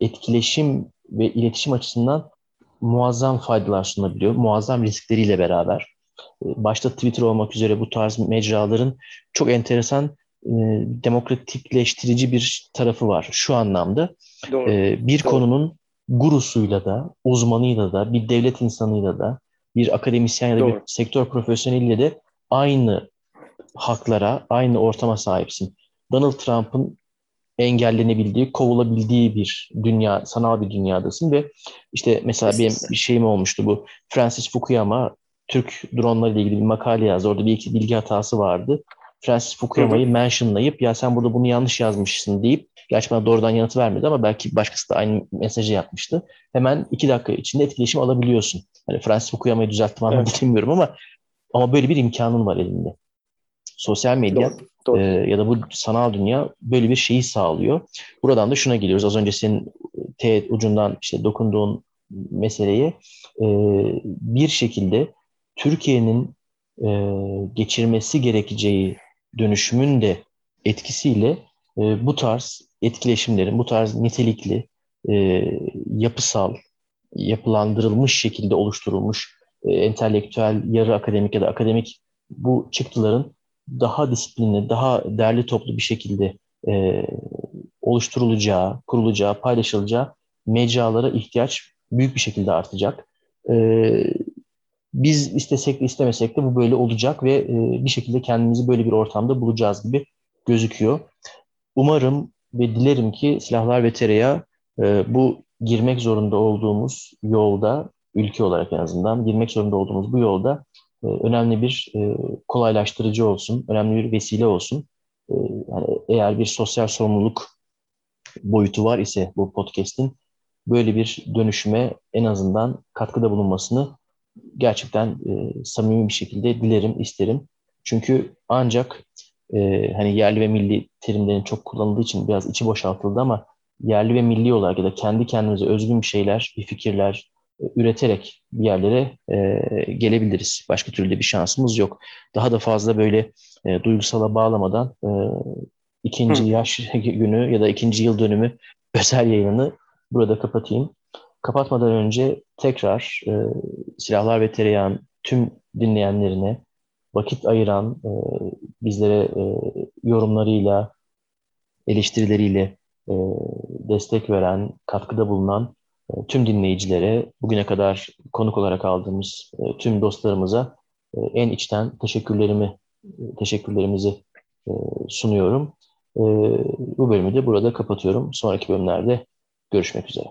etkileşim ve iletişim açısından muazzam faydalar sunabiliyor. Muazzam riskleriyle beraber. E, başta Twitter olmak üzere bu tarz mecraların çok enteresan e, demokratikleştirici bir tarafı var şu anlamda. Doğru. E, bir Doğru. konunun gurusuyla da, uzmanıyla da, bir devlet insanıyla da, bir akademisyen ya da Doğru. bir sektör profesyoneliyle de aynı haklara, aynı ortama sahipsin. Donald Trump'ın engellenebildiği, kovulabildiği bir dünya, sanal bir dünyadasın ve işte mesela benim bir şeyim olmuştu bu. Francis Fukuyama Türk dronları ile ilgili bir makale yazdı. Orada bir iki bilgi hatası vardı. Francis Fukuyama'yı mentionlayıp ya sen burada bunu yanlış yazmışsın deyip gerçi bana doğrudan yanıt vermedi ama belki başkası da aynı mesajı yapmıştı. Hemen iki dakika içinde etkileşim alabiliyorsun. Hani Francis Fukuyama'yı düzelttim anlamda Evet. bilmiyorum ama ama böyle bir imkanın var elinde. Sosyal medya Doğru. Doğru. e, ya da bu sanal dünya böyle bir şeyi sağlıyor. Buradan da şuna geliyoruz. Az önce senin teğet ucundan işte dokunduğun meseleye e, bir şekilde Türkiye'nin e, geçirmesi gerekeceği dönüşümün de etkisiyle e, bu tarz etkileşimlerin, bu tarz nitelikli, e, yapısal, yapılandırılmış şekilde oluşturulmuş e, entelektüel, yarı akademik ya da akademik bu çıktıların daha disiplinli, daha derli toplu bir şekilde e, oluşturulacağı, kurulacağı, paylaşılacağı mecralara ihtiyaç büyük bir şekilde artacak. E, biz istesek de istemesek de bu böyle olacak ve e, bir şekilde kendimizi böyle bir ortamda bulacağız gibi gözüküyor. Umarım ve dilerim ki Silahlar ve Tereyağı e, bu girmek zorunda olduğumuz yolda, ülke olarak en azından girmek zorunda olduğumuz bu yolda e, önemli bir e, kolaylaştırıcı olsun, önemli bir vesile olsun. E, yani eğer bir sosyal sorumluluk boyutu var ise bu podcast'in böyle bir dönüşüme en azından katkıda bulunmasını gerçekten e, samimi bir şekilde dilerim, isterim. Çünkü ancak e, hani yerli ve milli terimlerin çok kullanıldığı için biraz içi boşaltıldı ama yerli ve milli olarak ya da kendi kendimize özgün bir şeyler, bir fikirler e, üreterek bir yerlere e, gelebiliriz. Başka türlü de bir şansımız yok. Daha da fazla böyle e, duygusala bağlamadan e, ikinci Hı. yaş [laughs] günü ya da ikinci yıl dönümü [laughs] özel yayını burada kapatayım. Kapatmadan önce tekrar e, Silahlar ve Tereyağın tüm dinleyenlerine vakit ayıran, e, bizlere e, yorumlarıyla, eleştirileriyle e, destek veren, katkıda bulunan tüm dinleyicilere, bugüne kadar konuk olarak aldığımız tüm dostlarımıza en içten teşekkürlerimi, teşekkürlerimizi sunuyorum. Bu bölümü de burada kapatıyorum. Sonraki bölümlerde görüşmek üzere.